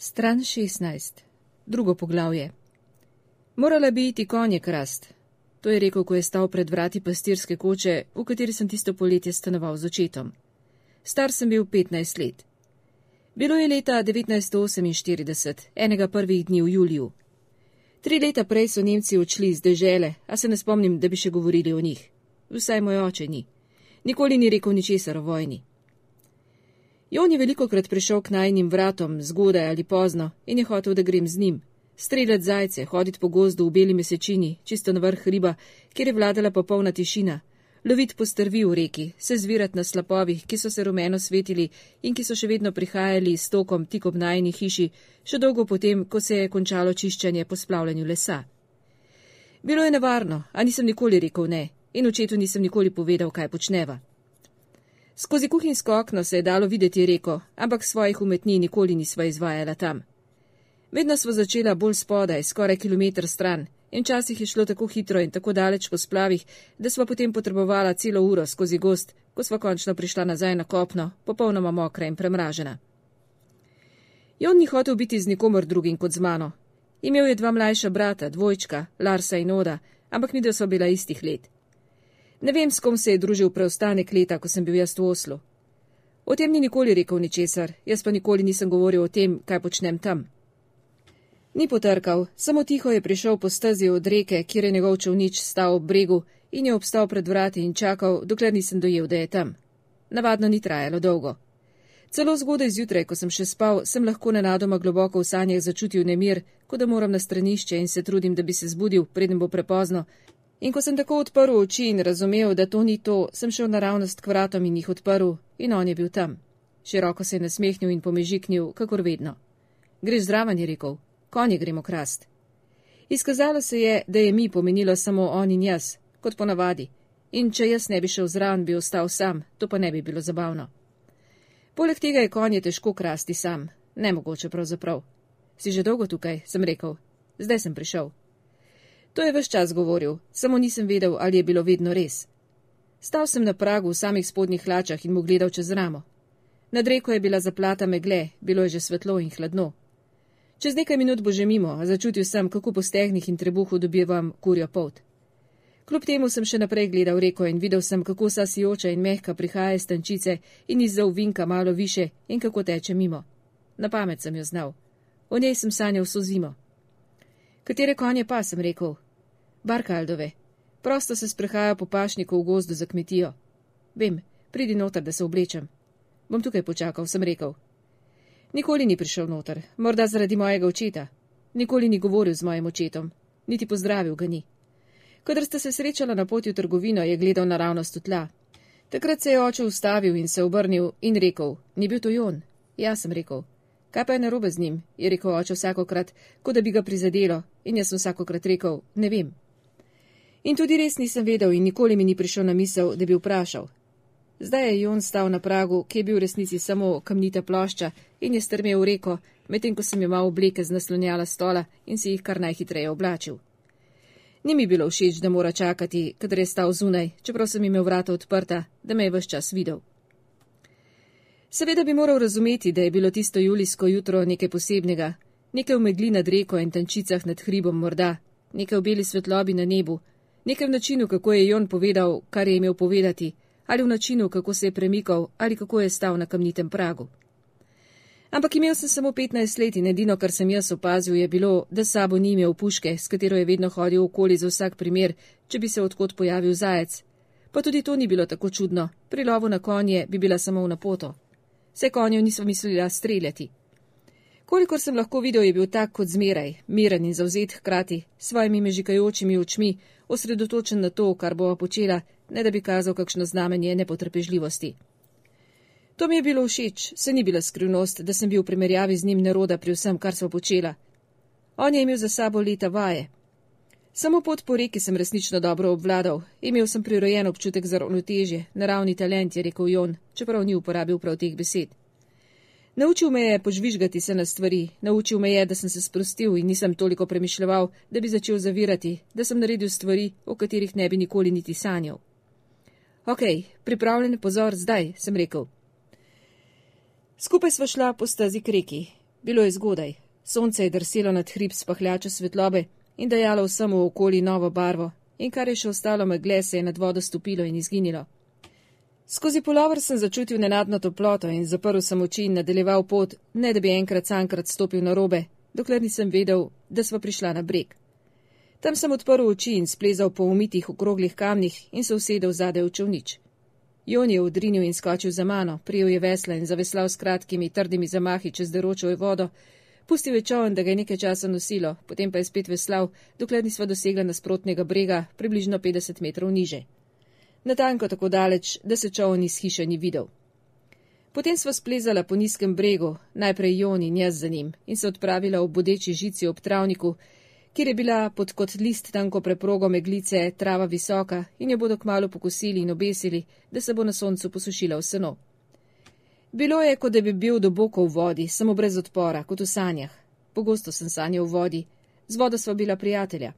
Stran 16. Drugo poglavje. Morala bi iti konje krast. To je rekel, ko je stal pred vrati pastirske koče, v kateri sem tisto poletje stanoval z očetom. Star sem bil 15 let. Bilo je leta 1948, enega prvih dni v juliju. Tri leta prej so Nemci odšli iz dežele, a se ne spomnim, da bi še govorili o njih. Vsaj moj oče ni. Nikoli ni rekel ničesar o vojni. Jon je veliko krat prišel k najnim vratom, zgodaj ali pozno, in je hotel, da grem z njim. Streljati zajce, hoditi po gozdu v beli mesečini, čisto na vrh hriba, kjer je vladala popolna tišina. Loviti po strvi v reki, se zvirati na slapovih, ki so se rumeno svetili in ki so še vedno prihajali s tokom tik ob najni hiši, še dolgo potem, ko se je končalo čiščenje po splavljanju lesa. Bilo je nevarno, a nisem nikoli rekel ne, in očetu nisem nikoli povedal, kaj počneva. Skozi kuhinjsko okno se je dalo videti reko, ampak svojih umetnin nikoli nisva izvajala tam. Vedno smo začela bolj spodaj, skoraj kilometr stran, in včasih je šlo tako hitro in tako daleč po splavih, da smo potem potrebovala celo uro skozi gost, ko smo končno prišla nazaj na kopno, popolnoma mokra in premražena. Jon ni hotel biti z nikomor drugim kot z mano. Imel je dva mlajša brata, dvojčka, Larsa in Oda, ampak mi da so bila istih let. Ne vem, s kom se je družil preostanek leta, ko sem bil jaz v Oslu. O tem ni nikoli rekel ničesar, jaz pa nikoli nisem govoril o tem, kaj počnem tam. Ni potrkal, samo tiho je prišel po stezi od reke, kjer je njegov čovnič stal ob bregu in je obstal pred vrati in čakal, dokler nisem dojel, da je tam. Navadno ni trajalo dolgo. Celo zgodaj zjutraj, ko sem še spal, sem lahko nenadoma globoko v sanjah začutil nemir, kot da moram na stranišče in se trudim, da bi se zbudil, preden bo prepozno, In ko sem tako odprl oči in razumel, da to ni to, sem šel naravnost k vratom in jih odprl, in on je bil tam. Široko se je nasmehnil in pomežiknil, kakor vedno. Greš zraven, je rekel, konje gremo krast. Izkazalo se je, da je mi pomenilo samo on in jaz, kot ponavadi, in če jaz ne bi šel zraven, bi ostal sam, to pa ne bi bilo zabavno. Poleg tega je konje težko krasti sam, nemogoče pravzaprav. Si že dolgo tukaj, sem rekel, zdaj sem prišel. To je vse čas govoril, samo nisem vedel, ali je bilo vedno res. Stal sem na pragu v samih spodnjih hlačah in mu gledal čez ramo. Nad reko je bila zaplata megle, bilo je že svetlo in hladno. Čez nekaj minut bo že mimo, a začutil sem, kako po stehnih in trebuhu dobivam kurjo pot. Kljub temu sem še naprej gledal reko in videl sem, kako sasijoča in mehka prihaja iz tančice in izza uvinka malo više in kako teče mimo. Na pamet sem jo znal. O njej sem sanjal vso zimo. Katere konje pa, sem rekel. Barkaldove. Prosto se sprehaja po pašniku v gozdu za kmetijo. Vem, pridi noter, da se oblečem. Bom tukaj počakal, sem rekel. Nikoli ni prišel noter, morda zaradi mojega očeta. Nikoli ni govoril z mojim očetom, niti pozdravil ga ni. Kadar sta se srečala na poti v trgovino, je gledal naravnost v tla. Takrat se je oče ustavil in se obrnil in rekel: Ni bil to Jon? Jaz sem rekel: Kaj pa je narobe z njim? je rekel oče vsakokrat, kot da bi ga prizadelo, in jaz sem vsakokrat rekel: Ne vem. In tudi res nisem vedel in nikoli mi ni prišel na misel, da bi vprašal. Zdaj je Jon stal na pragu, ki je bil v resnici samo kamnita plošča in je strmel v reko, medtem ko sem imel obleke z naslonjala stola in si jih kar najhitreje oblačil. Ni mi bilo všeč, da mora čakati, kadar je stal zunaj, čeprav sem imel vrata odprta, da me je vse čas videl. Seveda bi moral razumeti, da je bilo tisto julijsko jutro nekaj posebnega, nekaj v megli nad reko in tančicah nad hribom morda, nekaj v beli svetlobi na nebu, nekaj v načinu, kako je Jon povedal, kar je imel povedati, ali v načinu, kako se je premikal, ali kako je stal na kamnitem pragu. Ampak imel sem samo 15 let in edino, kar sem jaz opazil, je bilo, da sabo ni imel puške, s katero je vedno hodil okoli za vsak primer, če bi se odkot pojavil zajec. Pa tudi to ni bilo tako čudno, pri lovu na konje bi bila samo v napoto. Vse konjev nismo mislili streljati. Kolikor sem lahko videl, je bil tak kot zmeraj, miren in zauzet hkrati, s svojimi mežikajočimi očmi, osredotočen na to, kar bova počela, ne da bi kazal kakšno znamenje nepotrpežljivosti. To mi je bilo všeč, se ni bila skrivnost, da sem bil v primerjavi z njim neroda pri vsem, kar sva počela. On je imel za sabo leta vaje, Samo pot po reki sem resnično dobro obvladal, imel sem prirojen občutek za ravnotežje, naravni talent, je rekel Jon, čeprav ni uporabil prav teh besed. Naučil me je požvižgati se na stvari, naučil me je, da sem se sprostil in nisem toliko premišljal, da bi začel zavirati, da sem naredil stvari, o katerih ne bi nikoli niti sanjal. Ok, pripravljen pozor zdaj, sem rekel. Skupaj sva šla po stazi k reki. Bilo je zgodaj. Sonce je drselo nad hrib spahljače svetlobe in dajalo vsemu okoli novo barvo, in kar je še ostalo megle, se je nad vodo stopilo in izginilo. Skozi polovr sem začutil nenadno toploto in zaprl sem oči in nadaljeval pot, ne da bi enkrat sankrat stopil na robe, dokler nisem vedel, da sva prišla na breg. Tam sem odprl oči in splezal po umitih okroglih kamnih in se usedel zadaj v čovnič. Jon je odrinil in skočil za mano, prijel je vesla in zaveslal s kratkimi, trdimi zamahi čez deročo vodo, pustil je čovn, da ga je nekaj časa nosilo, potem pa je spet veslal, dokler nisva dosegla nasprotnega brega, približno 50 metrov niže. Natanko tako daleč, da se čovn iz hiše ni videl. Potem sva splezala po nizkem bregu, najprej Jon in jaz za njim, in se odpravila v bodeči žici ob travniku, kjer je bila pod kot list tanko preprogo meglice trava visoka in jo bodo kmalo pokosili in obesili, da se bo na soncu posušila v seno. Bilo je, kot da bi bil doboko v vodi, samo brez odpora, kot v sanjah. Pogosto sem sanjal v vodi, z vodo sva bila prijatelja.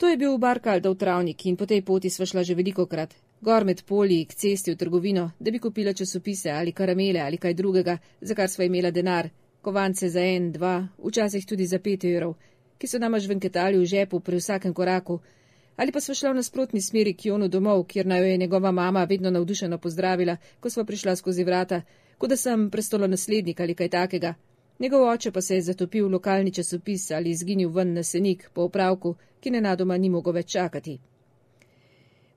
To je bil Barkaldov travnik in po tej poti sva šla že veliko krat, gor med polji k cesti v trgovino, da bi kupila časopise ali karamele ali kaj drugega, za kar sva imela denar, kovance za en, dva, včasih tudi za pet evrov, ki so nama žvenketali v žepu pri vsakem koraku, ali pa smo šli v nasprotni smeri k Jonu domov, kjer naj jo je njegova mama vedno navdušeno pozdravila, ko smo prišla skozi vrata, kot da sem prestolo naslednik ali kaj takega. Njegov oče pa se je zatopil v lokalni časopis ali izginil ven na senik po opravku, ki nenadoma ni mogel več čakati.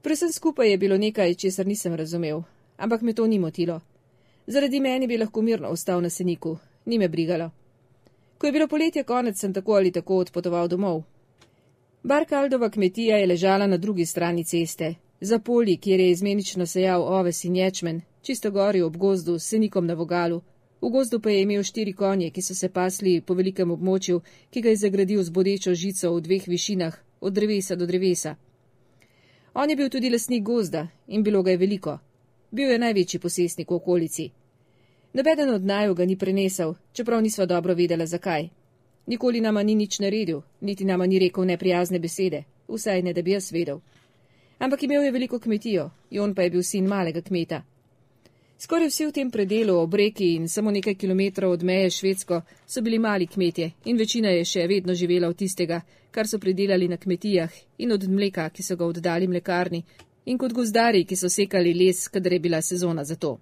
Presen skupaj je bilo nekaj, česar nisem razumel, ampak me to ni motilo. Zaradi meni bi lahko mirno ostal na seniku, ni me brigalo. Ko je bilo poletje konec, sem tako ali tako odpotoval domov. Barkaldova kmetija je ležala na drugi strani ceste, za poli, kjer je izmenično sejal oves in ječmen, čisto gori ob gozdu s senikom na vogalu. V gozdu pa je imel štiri konje, ki so se pasli po velikem območju, ki ga je zagradil z bodečo žico v dveh višinah, od drevesa do drevesa. On je bil tudi lasnik gozda in bilo ga je veliko. Bil je največji posestnik v okolici. Nobeden od naju ga ni prenesel, čeprav nisva dobro vedela zakaj. Nikoli nama ni nič naredil, niti nama ni rekel neprijazne besede, vsaj ne da bi jaz vedel. Ampak imel je veliko kmetijo, Jon pa je bil sin malega kmeta. Skoraj vsi v tem predelu ob reki in samo nekaj kilometrov od meje Švedsko so bili mali kmetje in večina je še vedno živela od tistega, kar so pridelali na kmetijah in od mleka, ki so ga oddali mlekarni in kot gozdari, ki so sekali les, kadar je bila sezona za to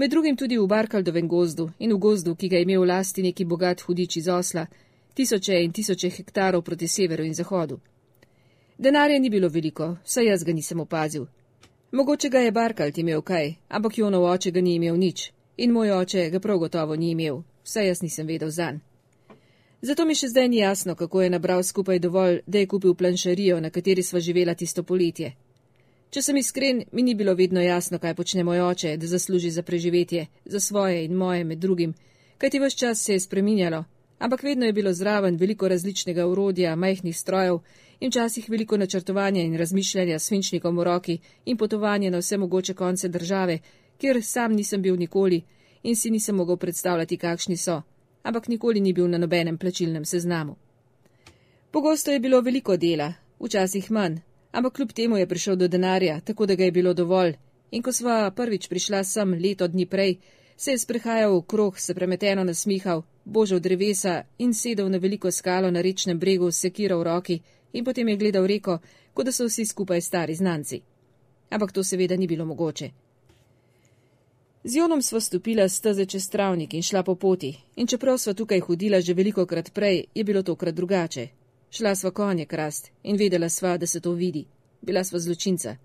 med drugim tudi v Barkaldovem gozdu in v gozdu, ki ga je imel lasti neki bogat hudič iz osla, tisoče in tisoče hektarov proti severu in zahodu. Denarja ni bilo veliko, saj jaz ga nisem opazil. Mogoče ga je Barkald imel kaj, ampak Jonov oče ga ni imel nič in moj oče ga prav gotovo ni imel, saj jaz nisem vedel zan. Zato mi še zdaj ni jasno, kako je nabral skupaj dovolj, da je kupil planšarijo, na kateri sva živela tisto poletje. Če sem iskren, mi ni bilo vedno jasno, kaj počne moj oče, da zasluži za preživetje, za svoje in moje med drugim, kajti vse čas se je spreminjalo, ampak vedno je bilo zraven veliko različnega urodja, majhnih strojev in včasih veliko načrtovanja in razmišljanja s finčnikom v roki in potovanje na vse mogoče konce države, kjer sam nisem bil nikoli in si nisem mogel predstavljati, kakšni so, ampak nikoli ni bil na nobenem plačilnem seznamu. Pogosto je bilo veliko dela, včasih manj, ampak kljub temu je prišel do denarja, tako da ga je bilo dovolj. In ko sva prvič prišla sem leto dni prej, se je sprehajal v krog, se premeteno nasmihal, božal drevesa in sedel na veliko skalo na rečnem bregu s sekiro v roki in potem je gledal reko, kot da so vsi skupaj stari znanci. Ampak to seveda ni bilo mogoče. Z Jonom sva stopila steze čez travnik in šla po poti, in čeprav sva tukaj hodila že veliko krat prej, je bilo tokrat drugače. Šla sva konje krast in vedela sva, da se to vidi. Bila sva zločinca.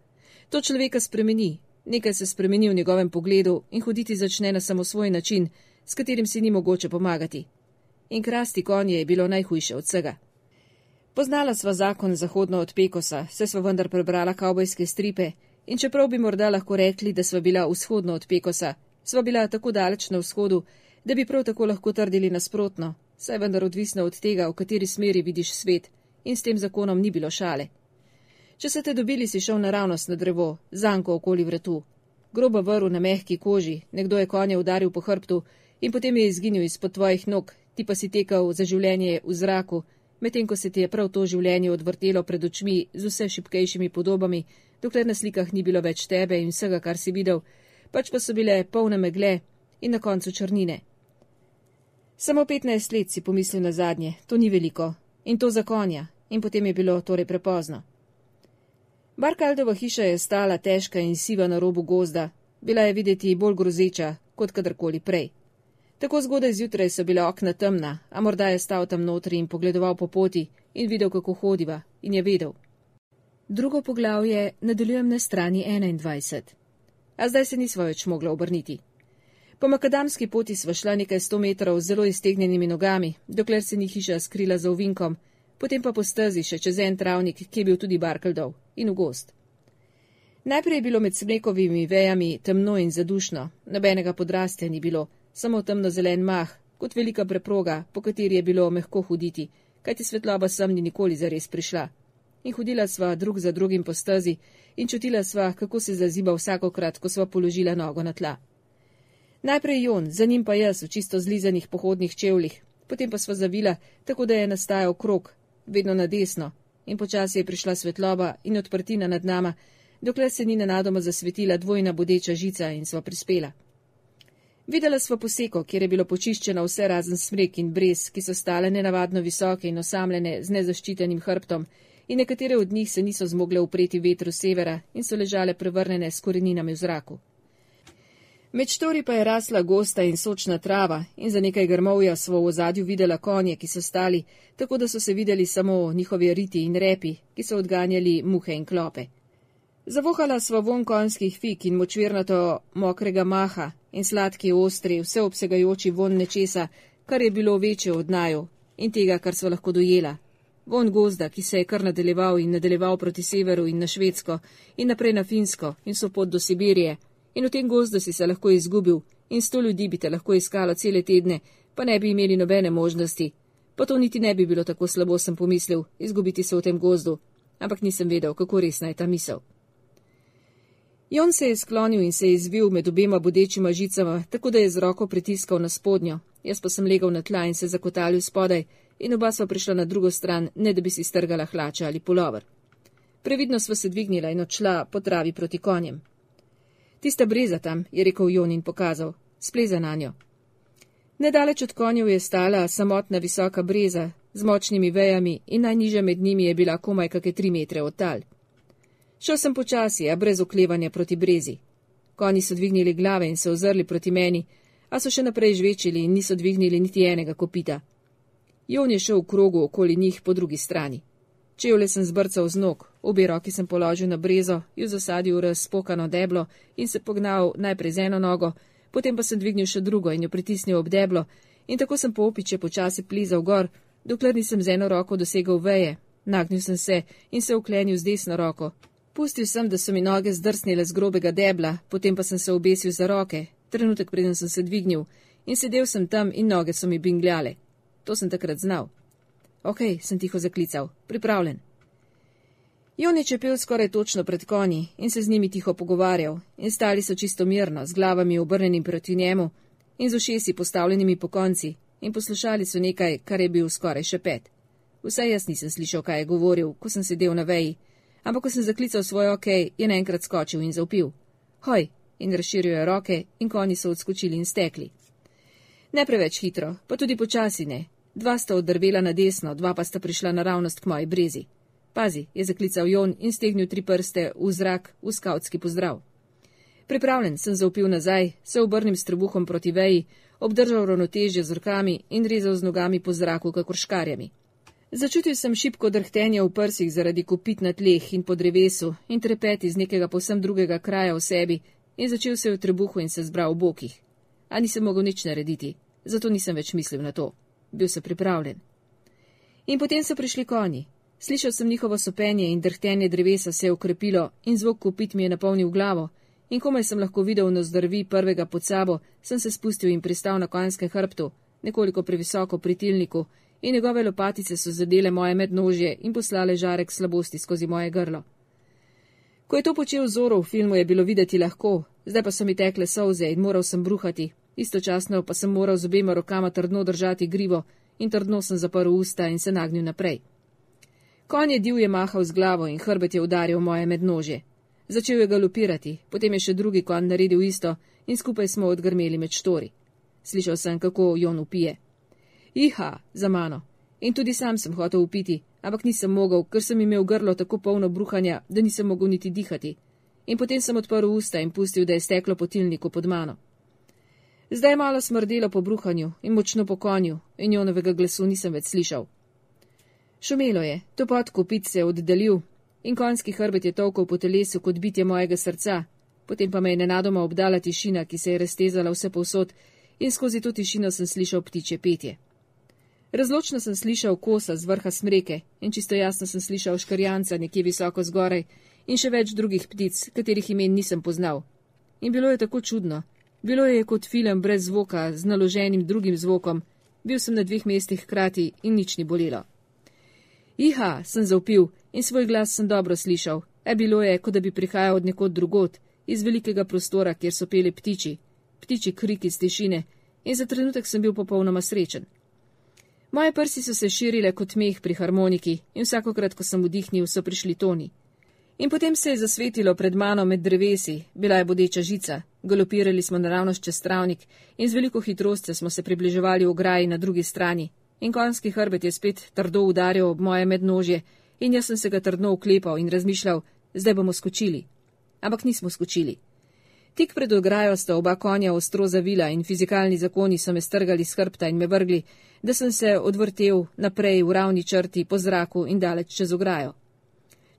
To človeka spremeni, nekaj se spremeni v njegovem pogledu in hoditi začne na samosvoj način, s katerim si ni mogoče pomagati. In krasti konje je bilo najhujše od vsega. Poznala sva zakon zahodno od Pekosa, se sva vendar prebrala kavbojske stripe in čeprav bi morda lahko rekli, da sva bila vzhodno od Pekosa, sva bila tako daleč na vzhodu, da bi prav tako lahko trdili nasprotno, saj vendar odvisno od tega, v kateri smeri vidiš svet, in s tem zakonom ni bilo šale. Če se te dobili, si šel naravnost na drevo, zanko okoli vratu. Groba vrv na mehki koži, nekdo je konje udaril po hrbtu in potem je izginil izpod tvojih nog, ti pa si tekal za življenje v zraku, medtem ko se ti je prav to življenje odvrtelo pred očmi z vse šipkejšimi podobami, dokler na slikah ni bilo več tebe in vsega, kar si videl, pač pa so bile polne megle in na koncu črnine. Samo petnajst let si pomislil na zadnje, to ni veliko, in to za konja, in potem je bilo torej prepozno. Barkaldova hiša je stala težka in siva na robu gozda, bila je videti bolj grozeča kot kadarkoli prej. Tako zgodaj zjutraj so bile okna temna, a morda je stal tam notri in pogledoval po poti in videl, kako hodiva, in je vedel. Drugo poglavje nadaljujem na strani 21. A zdaj se nisva več mogla obrniti. Po makadamski poti sva šla nekaj sto metrov z zelo iztegnjenimi nogami, dokler se ni hiša skrila za ovinkom, potem pa po stezi še čez en travnik, ki je bil tudi Barkeldov, in v gost. Najprej je bilo med smrekovimi vejami temno in zadušno, nobenega podrastja ni bilo, samo temno zelen mah, kot velika preproga, po kateri je bilo mehko hoditi, kajti svetloba sem ni nikoli zares prišla. In hodila sva drug za drugim po stezi in čutila sva, kako se zaziba vsakokrat, ko sva položila nogo na tla. Najprej Jon, za njim pa jaz v čisto zlizanih pohodnih čevljih, potem pa sva zavila, tako da je nastajal krok, vedno na desno, in počasi je prišla svetloba in odprtina nad nama, dokler se ni nenadoma zasvetila dvojna bodeča žica in sva prispela. Videla sva poseko, kjer je bilo počiščeno vse razen smrek in brez, ki so stale nenavadno visoke in osamljene z nezaščitenim hrbtom, in nekatere od njih se niso zmogle upreti vetru severa in so ležale prevrnjene s koreninami v zraku. Med štori pa je rasla gosta in sočna trava in za nekaj grmovja svo v ozadju videla konje, ki so stali, tako da so se videli samo njihovi riti in repi, ki so odganjali muhe in klope. Zavohala sva von konjskih fik in močvirnato mokrega maha in sladki ostri, vseobsegajoči von nečesa, kar je bilo večje od naju in tega, kar sva lahko dojela. Von gozda, ki se je kar nadaljeval in nadaljeval proti severu in na Švedsko in naprej na Finsko in so pot do Sibirije. In v tem gozdu si se lahko izgubil in sto ljudi bi te lahko iskalo cele tedne, pa ne bi imeli nobene možnosti. Pa to niti ne bi bilo tako slabo, sem pomislil, izgubiti se v tem gozdu. Ampak nisem vedel, kako resna je ta misel. Jon se je sklonil in se je izvil med obema bodečima žicama, tako da je z roko pritiskal na spodnjo, jaz pa sem legal na tla in se zakotalil spodaj, in oba sva prišla na drugo stran, ne da bi si strgala hlače ali pulover. Previdno sva se dvignila in odšla po travi proti konjem. Tista breza tam, je rekel Jon in pokazal, spleza na njo. Nedaleč od konjev je stala samotna visoka breza z močnimi vejami in najnižja med njimi je bila komaj kakšne tri metre od tal. Šel sem počasi, a brez oklevanja proti brezi. Konji so dvignili glave in se ozrli proti meni, a so še naprej žvečili in niso dvignili niti enega kopita. Jon je šel v krogu okoli njih po drugi strani. Čevlje sem zbrcal z nog, obe roki sem položil na brezo, jo zasadil v razpokano deblo in se pognal najprej z eno nogo, potem pa sem dvignil še drugo in jo pritisnil ob deblo in tako sem po opiče počasi plizal gor, dokler nisem z eno roko dosegal veje. Nagnil sem se in se uklenil z desno roko. Pustil sem, da so mi noge zdrsnile z grobega debla, potem pa sem se obesil za roke, trenutek preden sem se dvignil in sedel sem tam in noge so mi bingljale. To sem takrat znal. Ok, sem tiho zaklical, pripravljen. Jon je čepel skoraj točno pred konji in se z njimi tiho pogovarjal, in stali so čisto mirno, z glavami obrnjenim proti njemu in z ušesi postavljenimi po konci, in poslušali so nekaj, kar je bil skoraj še pet. Vsaj jaz nisem slišal, kaj je govoril, ko sem sedel na veji, ampak ko sem zaklical svoj ok, je naenkrat skočil in zaupil. Hoj! In razširil je roke, in konji so odskočili in stekli. Ne preveč hitro, pa tudi počasi ne, Dva sta oddrvela na desno, dva pa sta prišla naravnost k moji brezi. Pazi, je zaklical Jon in stegnil tri prste v zrak v skautski pozdrav. Pripravljen sem zaupil nazaj, se obrnil s trebuhom proti veji, obdržal ravnotežje z rokami in rezal z nogami po zraku, kakor škarjami. Začutil sem šipko drhtenja v prsih zaradi kopit na tleh in po drevesu in trepeti iz nekega posem drugega kraja v sebi in začel se v trebuhu in se zbral v bokih. A nisem mogel nič narediti, zato nisem več mislil na to bil sem pripravljen. In potem so prišli konji. Slišal sem njihovo sopenje in drhtenje drevesa se je ukrepilo in zvok kopit mi je napolnil glavo. In komaj sem lahko videl na zdrvi prvega pod sabo, sem se spustil in pristal na konjskem hrbtu, nekoliko previsoko pri tilniku, in njegove lopatice so zadele moje mednožje in poslale žarek slabosti skozi moje grlo. Ko je to počel Zoro v filmu, je bilo videti lahko, zdaj pa so mi tekle solze in moral sem bruhati, istočasno pa sem moral z obema rokama trdno držati grivo in trdno sem zaprl usta in se nagnil naprej. Konj je divje mahal z glavo in hrbet je udaril moje mednože. Začel je galopirati, potem je še drugi konj naredil isto in skupaj smo odgrmeli med štori. Slišal sem, kako Jon upije. Iha, za mano. In tudi sam sem hotel upiti, ampak nisem mogel, ker sem imel grlo tako polno bruhanja, da nisem mogel niti dihati. In potem sem odprl usta in pustil, da je steklo potilniku pod mano. Zdaj je malo smrdelo po bruhanju in močno po konju, in Jonovega glasu nisem več slišal. Šumelo je, to pot kopit se je oddaljil in konjski hrbet je tolkal po telesu kot bitje mojega srca, potem pa me je nenadoma obdala tišina, ki se je raztezala vse povsod in skozi to tišino sem slišal ptiče petje. Razločno sem slišal kosa z vrha smreke in čisto jasno sem slišal škarjanca nekje visoko zgoraj in še več drugih ptic, katerih imen nisem poznal. In bilo je tako čudno. Bilo je kot film brez zvoka, z naloženim drugim zvokom. Bil sem na dveh mestih hkrati in nič ni bolelo. Iha, sem zaupil in svoj glas sem dobro slišal. E bilo je, kot da bi prihajal od nekod drugot, iz velikega prostora, kjer so peli ptiči, ptiči kriki iz tišine, in za trenutek sem bil popolnoma srečen. Moje prsi so se širile kot meh pri harmoniki in vsakokrat, ko sem vdihnil, so prišli toni. In potem se je zasvetilo pred mano med drevesi, bila je bodeča žica, galopirali smo naravnost čez travnik in z veliko hitrostjo smo se približevali ograji na drugi strani, in konjski hrbet je spet trdo udarjal ob moje mednožje, in jaz sem se ga trdno uklepal in razmišljal, zdaj bomo skočili. Ampak nismo skočili. Tik pred ograjo sta oba konja ostro zavila in fizikalni zakoni so me strgali z hrbta in me vrgli, da sem se odvrtel naprej v ravni črti po zraku in daleč čez ograjo.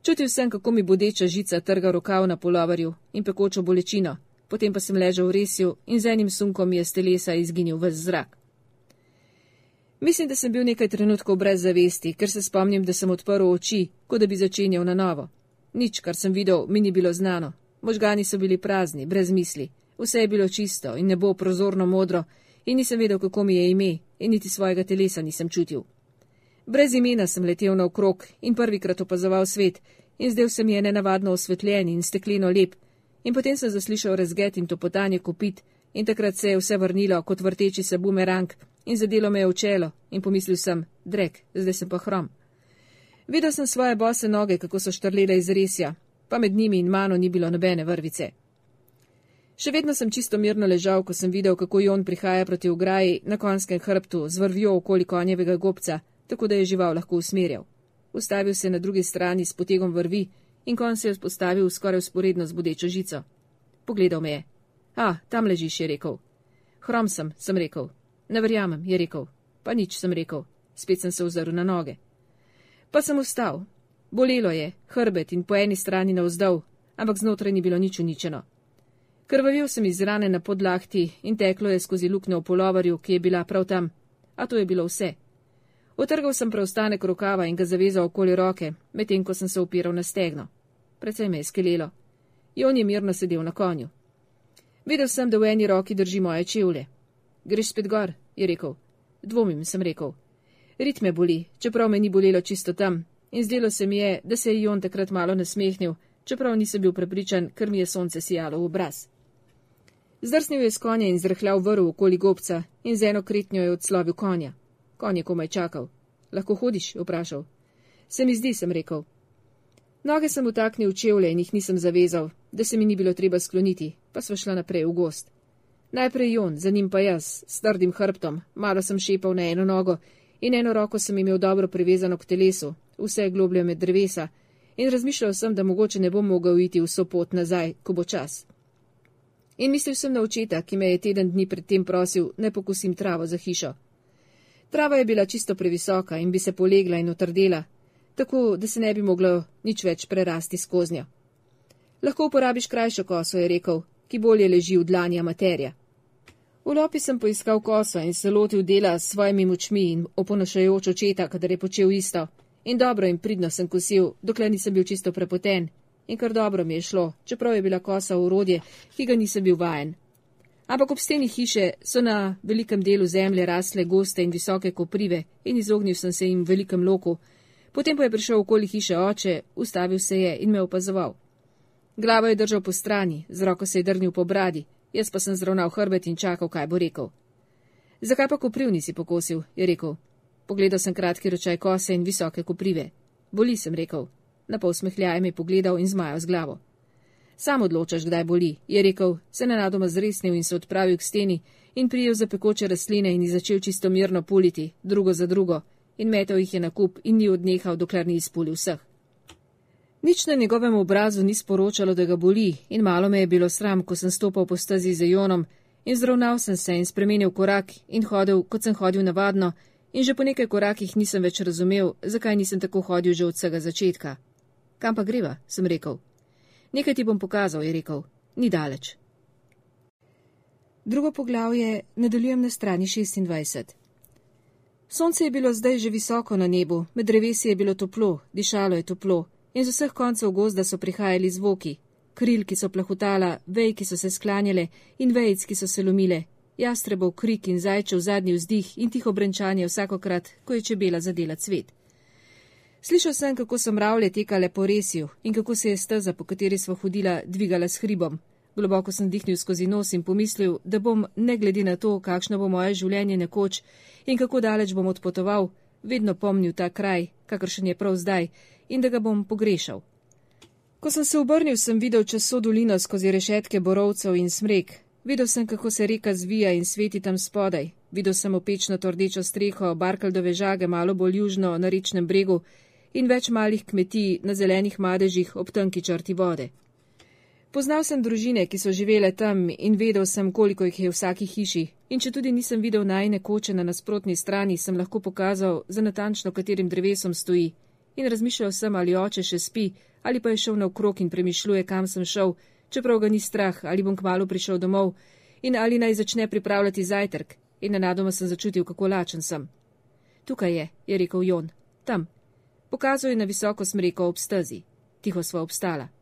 Čutil sem, kako mi bodeča žica trga rokav na polovarju in pekočo bolečino, potem pa sem ležal v resju in z enim sunkom je z telesa izginil v zrak. Mislim, da sem bil nekaj trenutkov brez zavesti, ker se spomnim, da sem odprl oči, kot da bi začenjal na novo. Nič, kar sem videl, mi ni bilo znano. Možgani so bili prazni, brez misli. Vse je bilo čisto in nebo prozorno modro in nisem vedel, kako mi je ime in niti svojega telesa nisem čutil. Brez imena sem letel naokrog in prvikrat opazoval svet in zdel se mi je nenavadno osvetljen in stekleno lep. In potem sem zaslišal razget in topotanje kopit in takrat se je vse vrnilo kot vrteči se bumerang in zadelo me je v čelo in pomislil sem, drek, zdaj sem pa hrom. Videl sem svoje bose noge, kako so štrlele iz resja, pa med njimi in mano ni bilo nobene vrvice. Še vedno sem čisto mirno ležal, ko sem videl, kako Jon prihaja proti ograji na konjskem hrbtu z vrvjo okoli konjevega gobca, tako da je žival lahko usmerjal. Ustavil se na drugi strani s potegom vrvi in konj se je postavil skoraj usporedno z bodečo žico. Pogledal me je. A, tam ležiš, je rekel. Hrom sem, sem rekel. Ne verjamem, je rekel. Pa nič sem rekel. Spet sem se ozrl na noge. Pa sem vstal. Bolelo je, hrbet in po eni strani navzdol, ampak znotraj ni bilo nič uničeno. Krvavil sem iz rane na podlahti in teklo je skozi luknjo v polovarju, ki je bila prav tam. A to je bilo vse. Otrgal sem preostanek rokava in ga zavezal okoli roke, medtem ko sem se upiral na stegno. Predvsej me je skelelo. Jon je mirno sedel na konju. Videl sem, da v eni roki drži moje čevlje. Greš spet gor, je rekel. Dvomim, sem rekel. Rit me boli, čeprav me ni bolelo čisto tam, in zdelo se mi je, da se je Jon takrat malo nasmehnil, čeprav nisem bil prepričan, ker mi je sonce sijalo v obraz. Zdrsnil je s konja in zrhljal vrv okoli gobca in z eno kretnjo je odslovil konja. Konj je komaj čakal. Lahko hodiš? vprašal. Se mi zdi, sem rekel. Noge sem utaknil v čevlje in jih nisem zavezal, da se mi ni bilo treba skloniti, pa sva šla naprej v gost. Najprej Jon, za njim pa jaz, s trdim hrbtom, malo sem šepal na eno nogo in eno roko sem imel dobro privezano k telesu, vse globlje med drevesa, in razmišljal sem, da mogoče ne bom mogel iti vso pot nazaj, ko bo čas. In mislil sem na očeta, ki me je teden dni predtem prosil, ne pokusim travo za hišo. Trava je bila čisto previsoka in bi se polegla in otrdela, tako da se ne bi moglo nič več prerasti skozi njo. Lahko uporabiš krajšo koso, je rekel, ki bolje leži v dlani amaterja. V lopi sem poiskal koso in se lotil dela s svojimi močmi in oponašajoč očeta, kadar je počel isto. In dobro in pridno sem kosil, dokler nisem bil čisto prepoten. In kar dobro mi je šlo, čeprav je bila kosa urodje, ki ga nisem bil vajen. Ampak ob steni hiše so na velikem delu zemlje rasle goste in visoke koprive in izognil sem se jim velikem loku. Potem pa je prišel okoli hiše oče, ustavil se je in me opazoval. Glavo je držal po strani, z roko se je drnil po bradi, jaz pa sem zravnal hrbet in čakal, kaj bo rekel. Zakaj pa kopriv nisi pokosil, je rekel. Pogledal sem kratki ročaj kose in visoke koprive. Boli sem rekel. Na pol smehljaj mi pogledal in zmajal z glavo. Sam odločaš, kdaj boli, je rekel, se nenadoma zresnil in se odpravil k steni in prijel za pekoče rastline in jih začel čisto mirno puliti, drugo za drugo, in metal jih je na kup in ni odnehal, dokler ni izpulil vseh. Nič na njegovem obrazu ni sporočalo, da ga boli, in malo me je bilo sram, ko sem stopal po stazi z Jonom, in zravnal sem se in spremenil korak in hodil, kot sem hodil navadno, in že po nekaj korakih nisem več razumel, zakaj nisem tako hodil že od vsega začetka. Kam pa greva, sem rekel. Nekaj ti bom pokazal, je rekel, ni daleč. Drugo poglavje nadaljujem na strani 26. Sonce je bilo zdaj že visoko na nebu, med drevesi je bilo toplo, dišalo je toplo, in z vseh koncev gozda so prihajali zvoki, kril, ki so plahutala, vej, ki so se sklanjale in vejc, ki so se lomile, jastrebov krik in zajčev zadnji vzdih in tiho brenčanje vsakokrat, ko je čebela zadela cvet. Slišal sem, kako so mravlje tekale po resju in kako se je steza, po kateri smo hodila, dvigala s hribom. Globoko sem dihnil skozi nos in pomislil, da bom, ne glede na to, kakšno bo moje življenje nekoč in kako daleč bom odpotoval, vedno pomnil ta kraj, kakršen je prav zdaj, in da ga bom pogrešal. Ko sem se obrnil, sem videl časo dolino skozi rešetke borovcev in smrek. Videl sem, kako se reka zvija in sveti tam spodaj. Videl sem opečno tordečo streho Barkaldove žage malo bolj južno na rečnem bregu in več malih kmetij na zelenih madežih ob tanki črti vode. Poznal sem družine, ki so živele tam in vedel sem, koliko jih je v vsaki hiši, in če tudi nisem videl najne koče na nasprotni strani, sem lahko pokazal, za natančno katerim drevesom stoji. In razmišljal sem, ali oče še spi, ali pa je šel naokrog in premišljuje, kam sem šel, čeprav ga ni strah, ali bom kmalo prišel domov, in ali naj začne pripravljati zajtrk, in nenadoma sem začutil, kako lačen sem. Tukaj je, je rekel Jon, tam. Pokazal je na visoko smreko ob stezi. Tiho sva obstala.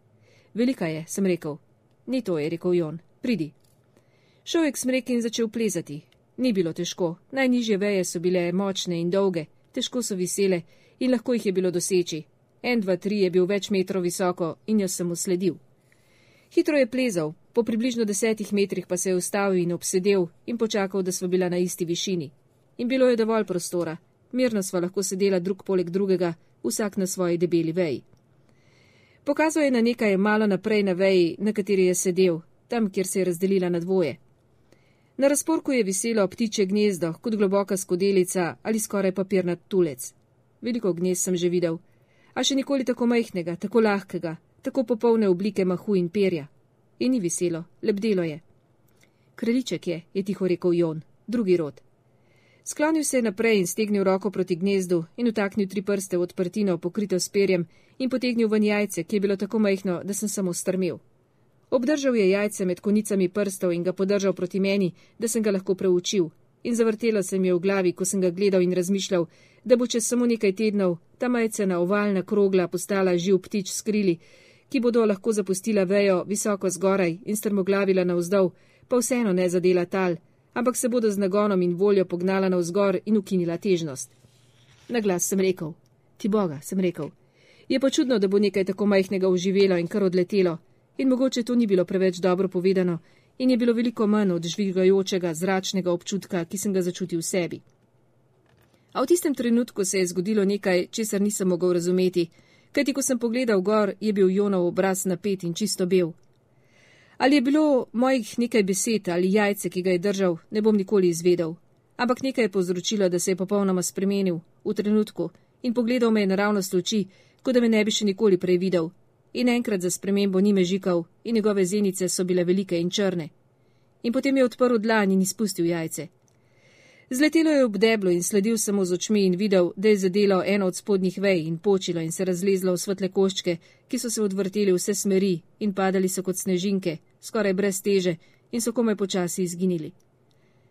Velika je, sem rekel. Ni to, je rekel Jon. Pridi. Šel je k smreki in začel plezati. Ni bilo težko. Najnižje veje so bile močne in dolge, težko so visele in lahko jih je bilo doseči. En, dva, tri je bil več metrov visoko in jaz sem mu sledil. Hitro je plezal, po približno desetih metrih pa se je ustavil in obsedel in počakal, da smo bila na isti višini. In bilo je dovolj prostora. Mirno sva lahko sedela drug poleg drugega, vsak na svoji debeli veji. Pokazal je na nekaj malo naprej na veji, na kateri je sedel, tam, kjer se je razdelila na dvoje. Na razporku je viselo ptiče gnezdo, kot globoka skodelica ali skoraj papirnat tulec. Veliko gnezd sem že videl, a še nikoli tako majhnega, tako lahkega, tako popolne oblike mahu in perja. In ni viselo, lebdelo je. Kraliček je, je tiho rekel Jon, drugi rod. Sklonil se je naprej in stegnil roko proti gnezdu in utaknil tri prste v odprtino, pokrito s perjem, in potegnil ven jajce, ki je bilo tako majhno, da sem samo strmel. Obdržal je jajce med konicami prstov in ga podržal proti meni, da sem ga lahko preučil, in zavrtelo se mi je v glavi, ko sem ga gledal in razmišljal, da bo čez samo nekaj tednov ta majcena ovalna krogla postala živ ptič s krili, ki bodo lahko zapustila vejo visoko zgoraj in strmoglavila navzdol, pa vseeno ne zadela tal, ampak se bodo z nagonom in voljo pognala navzgor in ukinila težnost. Na glas sem rekel: Ti Boga, sem rekel. Je pa čudno, da bo nekaj tako majhnega uživelo in kar odletelo, in mogoče to ni bilo preveč dobro povedano, in je bilo veliko manj od žvigajočega zračnega občutka, ki sem ga začutil v sebi. A v tistem trenutku se je zgodilo nekaj, česar nisem mogel razumeti, kajti ko sem pogledal gor, je bil Jonov obraz napet in čisto bel. Ali je bilo mojih nekaj besed ali jajce, ki ga je držal, ne bom nikoli izvedel, ampak nekaj je povzročilo, da se je popolnoma spremenil v trenutku in pogledal me naravnost v oči, kot da me ne bi še nikoli prej videl, in enkrat za spremembo ni me žikal, in njegove zenice so bile velike in črne. In potem je odprl dlan in izpustil jajce. Zletelo je ob deblo in sledil sem z očmi in videl, da je zadelo eno od spodnjih vej in počilo in se razlezlo v svetle koščke, ki so se odvrteli vse smeri in padali so kot snežinke, skoraj brez teže in so komaj počasi izginili.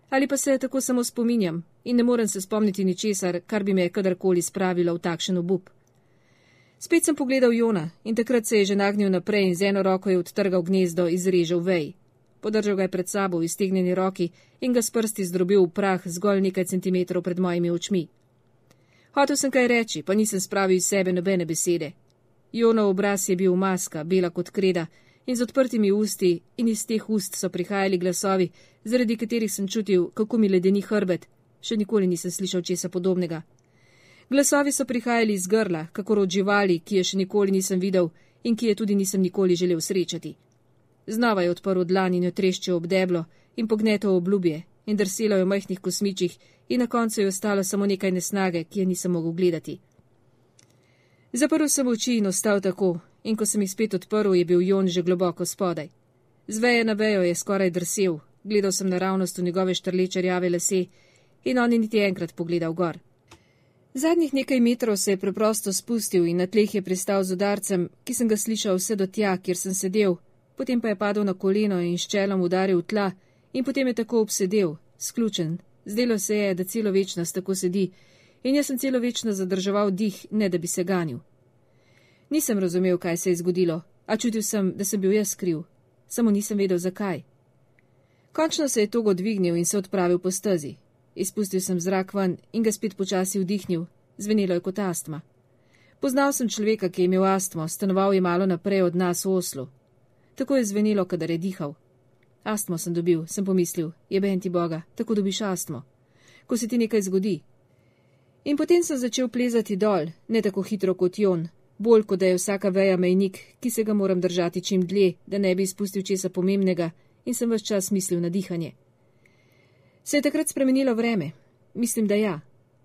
Ali pa se tako samo spominjam in ne morem se spomniti ničesar, kar bi me kadarkoli spravilo v takšen obup. Spet sem pogledal Jona in takrat se je že nagnil naprej in z eno roko je odtrgal gnezdo in izrežal vej. Podržal ga je pred sabo v iztegnjeni roki in ga s prsti zdrobil v prah zgolj nekaj centimetrov pred mojimi očmi. Hotel sem kaj reči, pa nisem spravil iz sebe nobene besede. Jonov obraz je bil maska, bela kot kreda, in z odprtimi usti, in iz teh ust so prihajali glasovi, zaradi katerih sem čutil, kako mi ledeni hrbet. Še nikoli nisem slišal česa podobnega. Glasovi so prihajali iz grla, kako od živali, ki je še nikoli nisem videl in ki je tudi nisem nikoli želel srečati. Znova je odprl dlan in jo treščil ob deblo in pognetal obljubje in drselo je v majhnih kosmičih in na koncu je ostalo samo nekaj nesnage, ki je nisem mogel gledati. Zaprl sem oči in ostal tako, in ko sem jih spet odprl, je bil Jon že globoko spodaj. Z veje na vejo je skoraj drsel, gledal sem naravnost v njegove štrleče rjave lase in on je niti enkrat pogledal gor. Zadnjih nekaj metrov se je preprosto spustil in na tleh je pristal z udarcem, ki sem ga slišal vse do tja, kjer sem sedel, potem pa je padel na koleno in s čelom udaril tla in potem je tako obsedel, sključen. Zdelo se je, da celo večnost tako sedi in jaz sem celo večno zadrževal dih, ne da bi se ganil. Nisem razumel, kaj se je zgodilo, a čutil sem, da sem bil jaz kriv, samo nisem vedel zakaj. Končno se je togo dvignil in se odpravil po stezi. Izpustil sem zrak ven in ga spet počasi vdihnil, zvenelo je kot astma. Poznal sem človeka, ki je imel astmo, stanoval je malo naprej od nas v Oslu. Tako je zvenelo, kadar je dihal. Astmo sem dobil, sem pomislil, je ben ti Boga, tako dobiš astmo. Ko se ti nekaj zgodi. In potem sem začel plezati dol, ne tako hitro kot Jon, bolj kot da je vsaka veja mejnik, ki se ga moram držati čim dlje, da ne bi izpustil česa pomembnega, in sem vse čas mislil na dihanje. Se je takrat spremenilo vreme? Mislim, da ja.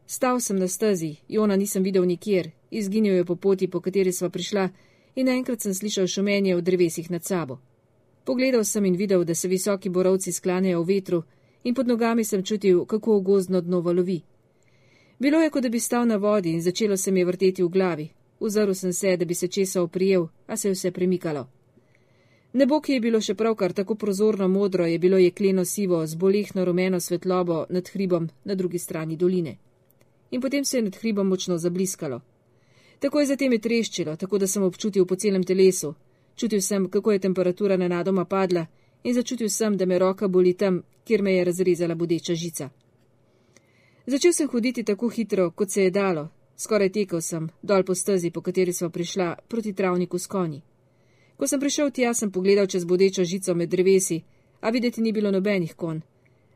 Stal sem na stezi, Jona nisem videl nikjer, izginil je po poti, po kateri sva prišla, in naenkrat sem slišal šumenje v drevesih nad sabo. Pogledal sem in videl, da se visoki borovci sklanjajo v vetru, in pod nogami sem čutil, kako gozdno dno valovi. Bilo je, kot da bi stal na vodi in začelo se mi vrteti v glavi. Uzrl sem se, da bi se česa oprijel, a se je vse premikalo. Nebo, ki je bilo še pravkar tako prozorno modro, je bilo jekleno sivo z bolehno rumeno svetlobo nad hribom na drugi strani doline. In potem se je nad hribom močno zabliskalo. Tako je zatem je treščilo, tako da sem občutil po celem telesu. Čutil sem, kako je temperatura nenadoma padla in začutil sem, da me roka boli tam, kjer me je razrezala bodeča žica. Začel sem hoditi tako hitro, kot se je dalo. Skoraj tekel sem, dol po stezi, po kateri smo prišla, proti travniku s konji. Ko sem prišel tja, sem pogledal čez bodečo žico med drevesi, a videti ni bilo nobenih kon.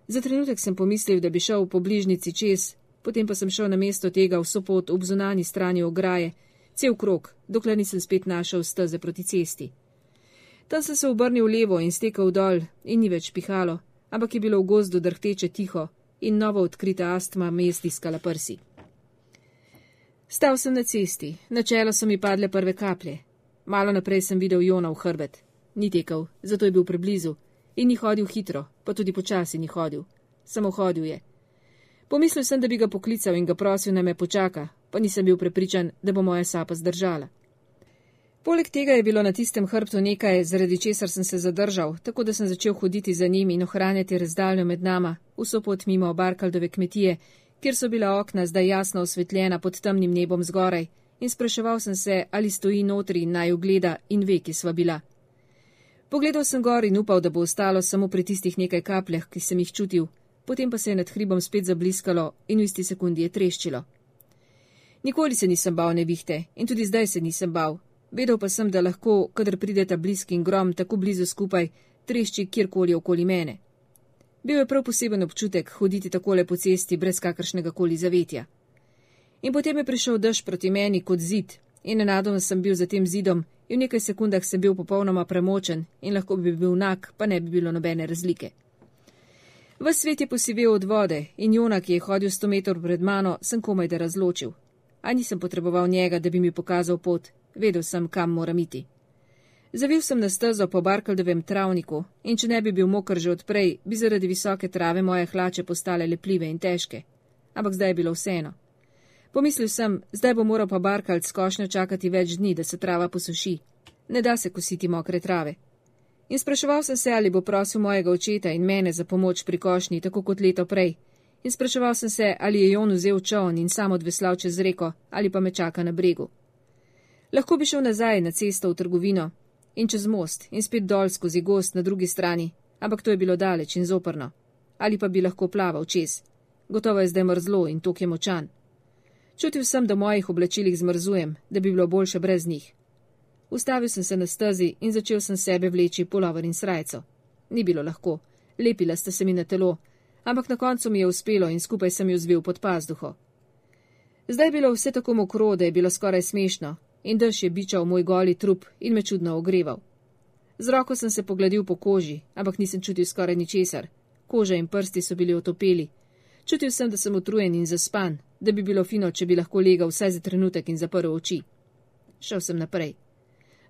Za trenutek sem pomislil, da bi šel po bližnici čez, potem pa sem šel na mesto tega v sopot ob zunani strani ograje, cel krok, dokler nisem spet našel steze proti cesti. Tam sem se obrnil levo in stekel dol in ni več pihalo, ampak je bilo v gozdu drhteče tiho in novo odkrita astma me je stiskala prsi. Stal sem na cesti, na čelo so mi padle prve kaplje. Malo naprej sem videl Jona v hrbet. Ni tekel, zato je bil preblizu in ni hodil hitro, pa tudi počasi ni hodil. Samo hodil je. Pomislil sem, da bi ga poklical in ga prosil, da me počaka, pa nisem bil prepričan, da bo moja sapa zdržala. Poleg tega je bilo na tistem hrbtu nekaj, zaradi česar sem se zadržal, tako da sem začel hoditi za njim in ohranjati razdaljo med nama, vso pot mimo Barkaldove kmetije, kjer so bila okna zdaj jasno osvetljena pod temnim nebom zgoraj, in spraševal sem se, ali stoji notri in naj ogleda in ve, ki sva bila. Pogledal sem gor in upal, da bo ostalo samo pri tistih nekaj kapljah, ki sem jih čutil, potem pa se je nad hribom spet zabliskalo in v isti sekundi je treščilo. Nikoli se nisem bal nevihte in tudi zdaj se nisem bal. Vedel pa sem, da lahko, kadar prideta bliski in grom tako blizu skupaj, trešči kjerkoli okoli mene. Bil je prav poseben občutek hoditi takole po cesti brez kakršnega koli zavetja. In potem je prišel dež proti meni kot zid in nenadoma sem bil za tem zidom in v nekaj sekundah sem bil popolnoma premočen in lahko bi bil nak, pa ne bi bilo nobene razlike. V svet je posivel od vode in Jona, ki je hodil sto metrov pred mano, sem komaj da razločil. A nisem potreboval njega, da bi mi pokazal pot, vedel sem, kam moram iti. Zavil sem na stezo po Barkaldovem travniku in če ne bi bil mokr že odprej, bi zaradi visoke trave moje hlače postale lepljive in težke. Ampak zdaj je bilo vseeno. Pomislil sem, zdaj bo moral pa Barkald skošnjo čakati več dni, da se trava posuši. Ne da se kositi mokre trave. In spraševal sem se, ali bo prosil mojega očeta in mene za pomoč pri košnji, tako kot leto prej. In spraševal sem se, ali je Jon vzel čovn in sam odveslal čez reko, ali pa me čaka na bregu. Lahko bi šel nazaj na cesto v trgovino in čez most in spet dol skozi gost na drugi strani, ampak to je bilo daleč in zoprno. Ali pa bi lahko plaval čez. Gotovo je zdaj mrzlo in tok je močan. Čutil sem, da mojih oblačilih zmrzujem, da bi bilo boljše brez njih. Ustavil sem se na stezi in začel sem sebe vleči polover in srajco. Ni bilo lahko, lepila sta se mi na telo, ampak na koncu mi je uspelo in skupaj sem jo zvil pod pazduho. Zdaj je bilo vse tako mokro, da je bilo skoraj smešno in dež je bičal moj goli trup in me čudno ogreval. Z roko sem se pogladil po koži, ampak nisem čutil skoraj ničesar. Koža in prsti so bili otopeli. Čutil sem, da sem utrujen in zaspan, da bi bilo fino, če bi lahko legal vsaj za trenutek in zaprl oči. Šel sem naprej.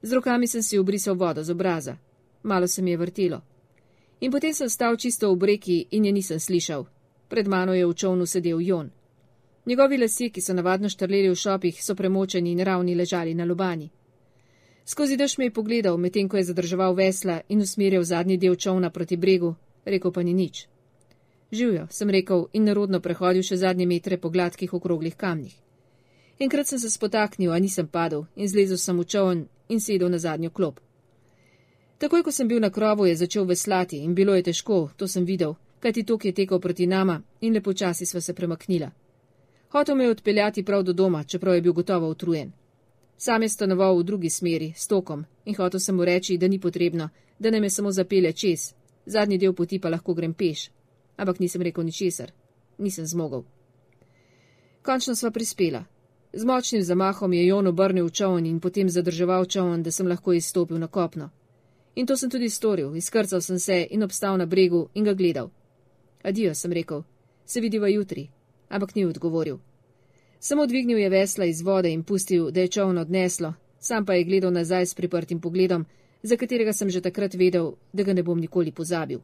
Z rokami sem si obrisal vodo z obraza. Malo se mi je vrtelo. In potem sem stal čisto v breki in je nisem slišal. Pred mano je v čovnu sedel Jon. Njegovi lasje, ki so navadno štrleli v šopih, so premočeni in ravni ležali na lobani. Skozi dež me je pogledal, medtem ko je zadrževal vesla in usmerjal zadnji del čovna proti bregu, rekel pa ni nič. Živijo, sem rekel in narodno prehodil še zadnje metre po gladkih okroglih kamnih. Enkrat sem se spotaknil, a nisem padel in zlezel sem v čovn in sedel na zadnjo klop. Takoj, ko sem bil na krovu, je začel veslati in bilo je težko, to sem videl, kajti tok je tekel proti nama in lepo časi sva se premaknila. Hotel me je odpeljati prav do doma, čeprav je bil gotovo utrujen. Sam je stanoval v drugi smeri, s tokom, in hotel sem mu reči, da ni potrebno, da ne me samo zapelje čez, zadnji del poti pa lahko grem peš. Ampak nisem rekel ničesar, nisem zmogel. Končno sva prispela. Z močnim zamahom je Jon obrnil čovn in potem zadrževal čovn, da sem lahko izstopil na kopno. In to sem tudi storil, izkrcal sem se in obstal na bregu in ga gledal. Adijo, sem rekel, se vidiva jutri, ampak ni odgovoril. Samo dvignil je vesla iz vode in pustil, da je čovn odneslo, sam pa je gledal nazaj s priprtim pogledom, za katerega sem že takrat vedel, da ga ne bom nikoli pozabil.